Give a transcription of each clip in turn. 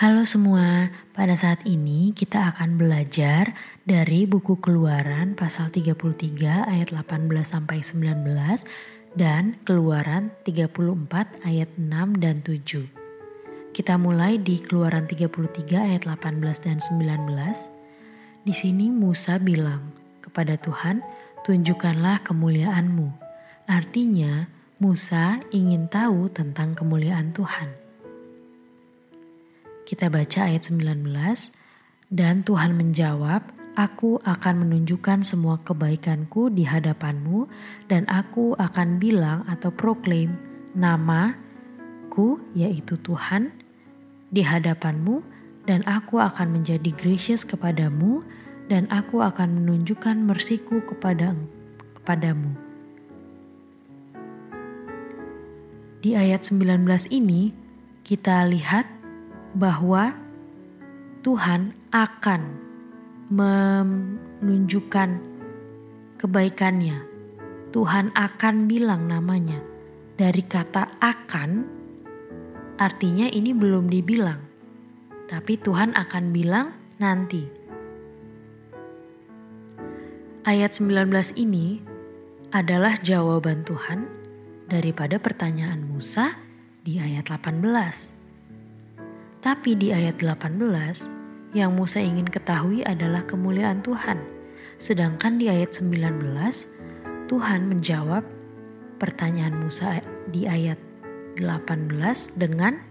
Halo semua, pada saat ini kita akan belajar dari buku Keluaran pasal 33 ayat 18 sampai 19 dan Keluaran 34 ayat 6 dan 7. Kita mulai di Keluaran 33 ayat 18 dan 19. Di sini Musa bilang kepada Tuhan, "Tunjukkanlah kemuliaanmu." Artinya, Musa ingin tahu tentang kemuliaan Tuhan. Kita baca ayat 19. Dan Tuhan menjawab, Aku akan menunjukkan semua kebaikanku di hadapanmu dan aku akan bilang atau proklaim namaku yaitu Tuhan di hadapanmu dan aku akan menjadi gracious kepadamu dan aku akan menunjukkan mersiku kepada kepadamu. Di ayat 19 ini kita lihat bahwa Tuhan akan menunjukkan kebaikannya. Tuhan akan bilang namanya. Dari kata akan artinya ini belum dibilang. Tapi Tuhan akan bilang nanti. Ayat 19 ini adalah jawaban Tuhan daripada pertanyaan Musa di ayat 18. Tapi di ayat 18, yang Musa ingin ketahui adalah kemuliaan Tuhan. Sedangkan di ayat 19, Tuhan menjawab pertanyaan Musa di ayat 18 dengan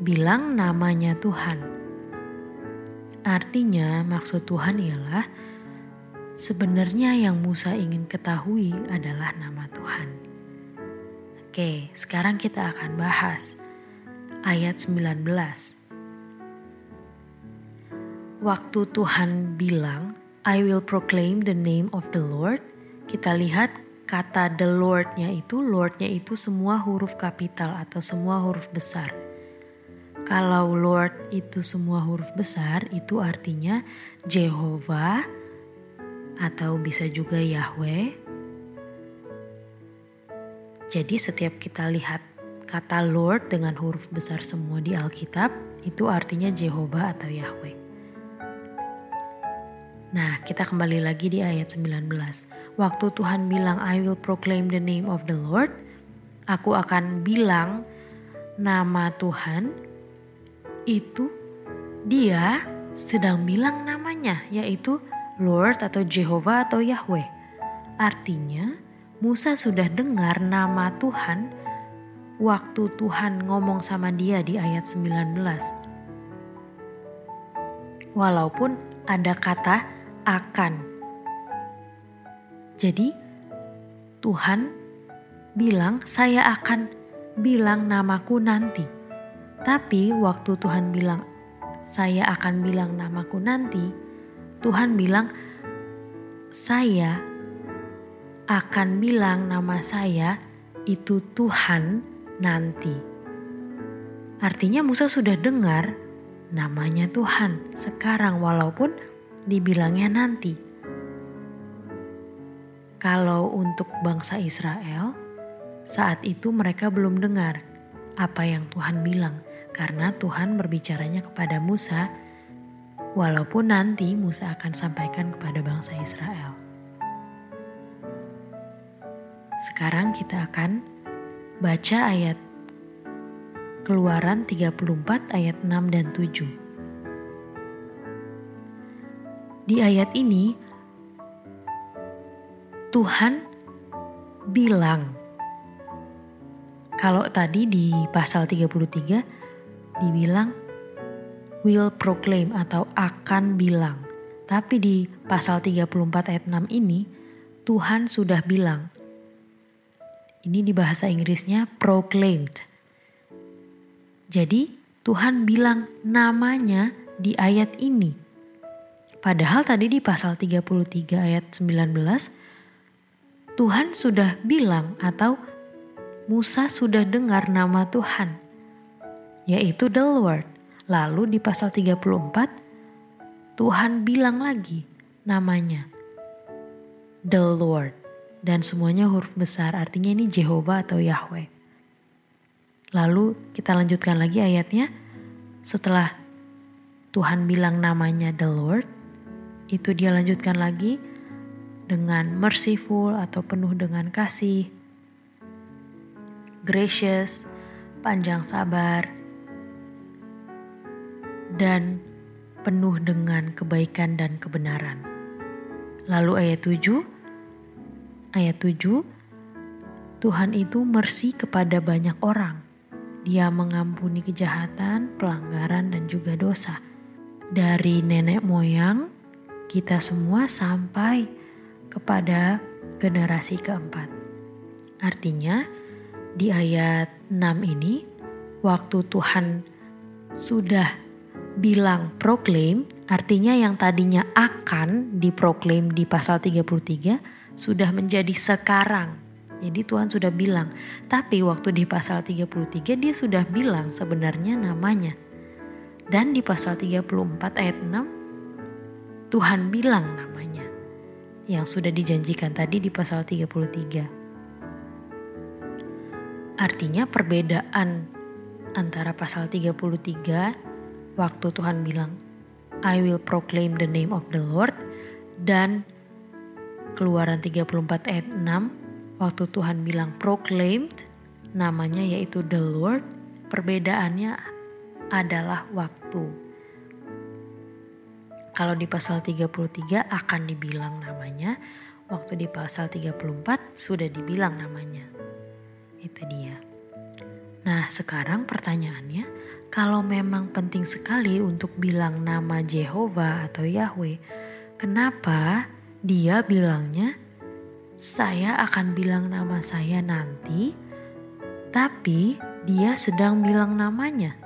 bilang namanya Tuhan. Artinya maksud Tuhan ialah sebenarnya yang Musa ingin ketahui adalah nama Tuhan. Oke, sekarang kita akan bahas ayat 19 waktu Tuhan bilang, I will proclaim the name of the Lord, kita lihat kata the Lord-nya itu, Lord-nya itu semua huruf kapital atau semua huruf besar. Kalau Lord itu semua huruf besar, itu artinya Jehovah atau bisa juga Yahweh. Jadi setiap kita lihat kata Lord dengan huruf besar semua di Alkitab, itu artinya Jehovah atau Yahweh. Nah, kita kembali lagi di ayat 19. Waktu Tuhan bilang, I will proclaim the name of the Lord. Aku akan bilang nama Tuhan. Itu dia sedang bilang namanya, yaitu Lord atau Jehovah atau Yahweh. Artinya, Musa sudah dengar nama Tuhan waktu Tuhan ngomong sama dia di ayat 19. Walaupun ada kata akan. Jadi Tuhan bilang saya akan bilang namaku nanti. Tapi waktu Tuhan bilang saya akan bilang namaku nanti, Tuhan bilang saya akan bilang nama saya itu Tuhan nanti. Artinya Musa sudah dengar namanya Tuhan sekarang walaupun dibilangnya nanti. Kalau untuk bangsa Israel, saat itu mereka belum dengar apa yang Tuhan bilang karena Tuhan berbicaranya kepada Musa walaupun nanti Musa akan sampaikan kepada bangsa Israel. Sekarang kita akan baca ayat Keluaran 34 ayat 6 dan 7. Di ayat ini Tuhan bilang kalau tadi di pasal 33 dibilang will proclaim atau akan bilang. Tapi di pasal 34 ayat 6 ini Tuhan sudah bilang. Ini di bahasa Inggrisnya proclaimed. Jadi Tuhan bilang namanya di ayat ini. Padahal tadi di pasal 33 ayat 19 Tuhan sudah bilang atau Musa sudah dengar nama Tuhan yaitu the Lord. Lalu di pasal 34 Tuhan bilang lagi namanya the Lord dan semuanya huruf besar artinya ini Jehovah atau Yahweh. Lalu kita lanjutkan lagi ayatnya setelah Tuhan bilang namanya the Lord, itu dia lanjutkan lagi dengan merciful atau penuh dengan kasih, gracious, panjang sabar, dan penuh dengan kebaikan dan kebenaran. Lalu ayat 7, ayat 7, Tuhan itu mercy kepada banyak orang. Dia mengampuni kejahatan, pelanggaran, dan juga dosa. Dari nenek moyang, kita semua sampai kepada generasi keempat. Artinya, di ayat 6 ini, waktu Tuhan sudah bilang proclaim, artinya yang tadinya akan diproklaim di pasal 33, sudah menjadi sekarang jadi Tuhan sudah bilang, tapi waktu di pasal 33 dia sudah bilang sebenarnya namanya. Dan di pasal 34 ayat 6 Tuhan bilang namanya yang sudah dijanjikan tadi di pasal 33. Artinya perbedaan antara pasal 33 waktu Tuhan bilang I will proclaim the name of the Lord dan Keluaran 34 ayat 6 waktu Tuhan bilang proclaimed, namanya yaitu the Lord, perbedaannya adalah waktu. Kalau di pasal 33 akan dibilang namanya, waktu di pasal 34 sudah dibilang namanya. Itu dia. Nah sekarang pertanyaannya, kalau memang penting sekali untuk bilang nama Jehovah atau Yahweh, kenapa dia bilangnya saya akan bilang nama saya nanti, tapi dia sedang bilang namanya.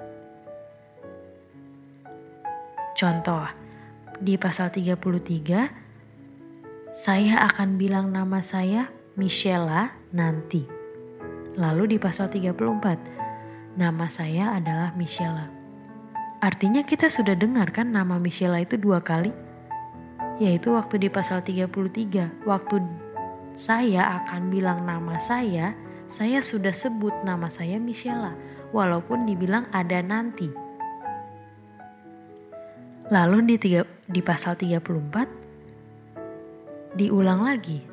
Contoh, di pasal 33, saya akan bilang nama saya Michela nanti. Lalu di pasal 34, nama saya adalah Michela. Artinya kita sudah dengar kan nama Michela itu dua kali? Yaitu waktu di pasal 33, waktu saya akan bilang nama saya, saya sudah sebut nama saya Michela, walaupun dibilang ada nanti. Lalu di, tiga, di pasal 34, diulang lagi,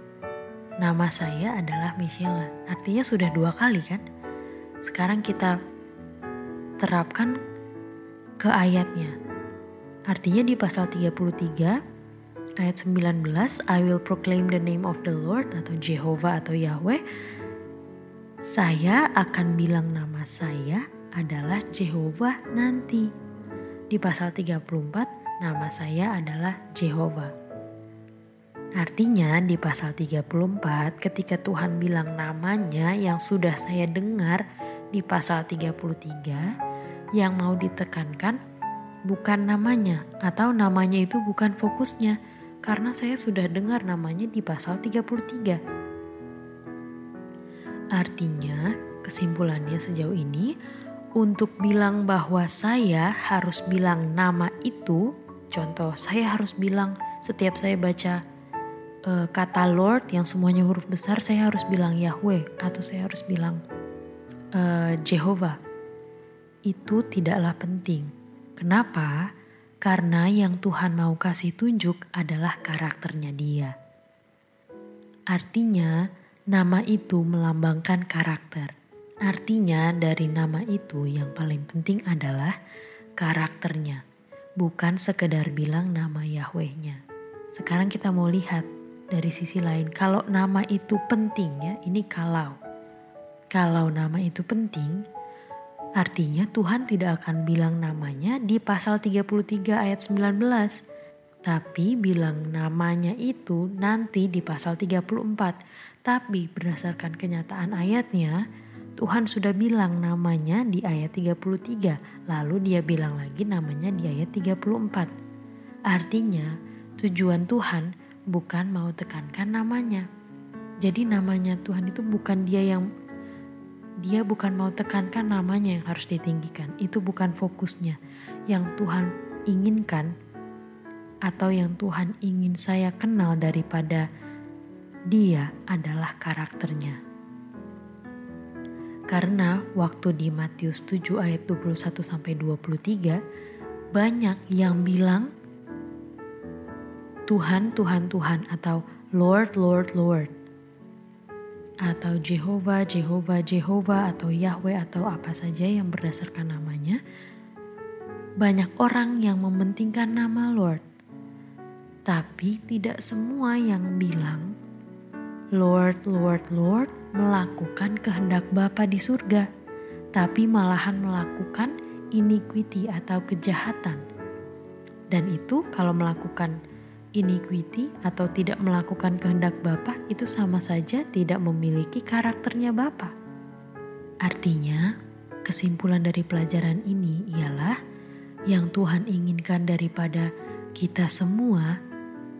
nama saya adalah Michela. Artinya sudah dua kali kan? Sekarang kita terapkan ke ayatnya. Artinya di pasal 33, ayat 19 I will proclaim the name of the Lord atau Jehovah atau Yahweh saya akan bilang nama saya adalah Jehovah nanti di pasal 34 nama saya adalah Jehovah Artinya di pasal 34 ketika Tuhan bilang namanya yang sudah saya dengar di pasal 33 yang mau ditekankan bukan namanya atau namanya itu bukan fokusnya karena saya sudah dengar namanya di pasal 33. Artinya, kesimpulannya sejauh ini, untuk bilang bahwa saya harus bilang nama itu, contoh saya harus bilang setiap saya baca uh, kata Lord yang semuanya huruf besar, saya harus bilang Yahweh atau saya harus bilang uh, Jehovah. Itu tidaklah penting. Kenapa? Karena yang Tuhan mau kasih tunjuk adalah karakternya dia. Artinya, nama itu melambangkan karakter. Artinya dari nama itu yang paling penting adalah karakternya, bukan sekedar bilang nama Yahwehnya. Sekarang kita mau lihat dari sisi lain, kalau nama itu penting ya, ini kalau. Kalau nama itu penting, Artinya Tuhan tidak akan bilang namanya di pasal 33 ayat 19. Tapi bilang namanya itu nanti di pasal 34. Tapi berdasarkan kenyataan ayatnya, Tuhan sudah bilang namanya di ayat 33. Lalu dia bilang lagi namanya di ayat 34. Artinya tujuan Tuhan bukan mau tekankan namanya. Jadi namanya Tuhan itu bukan dia yang dia bukan mau tekankan namanya yang harus ditinggikan. Itu bukan fokusnya. Yang Tuhan inginkan atau yang Tuhan ingin saya kenal daripada dia adalah karakternya. Karena waktu di Matius 7 ayat 21 sampai 23 banyak yang bilang Tuhan, Tuhan, Tuhan atau Lord, Lord, Lord atau Jehovah, Jehovah, Jehovah atau Yahweh atau apa saja yang berdasarkan namanya. Banyak orang yang mementingkan nama Lord. Tapi tidak semua yang bilang Lord, Lord, Lord melakukan kehendak Bapa di surga, tapi malahan melakukan iniquity atau kejahatan. Dan itu kalau melakukan iniquity atau tidak melakukan kehendak Bapa itu sama saja tidak memiliki karakternya Bapa. Artinya, kesimpulan dari pelajaran ini ialah yang Tuhan inginkan daripada kita semua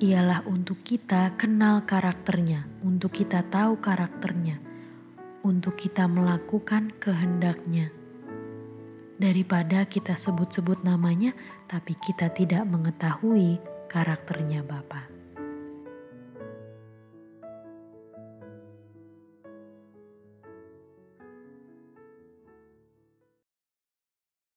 ialah untuk kita kenal karakternya, untuk kita tahu karakternya, untuk kita melakukan kehendaknya. Daripada kita sebut-sebut namanya, tapi kita tidak mengetahui karakternya Bapak.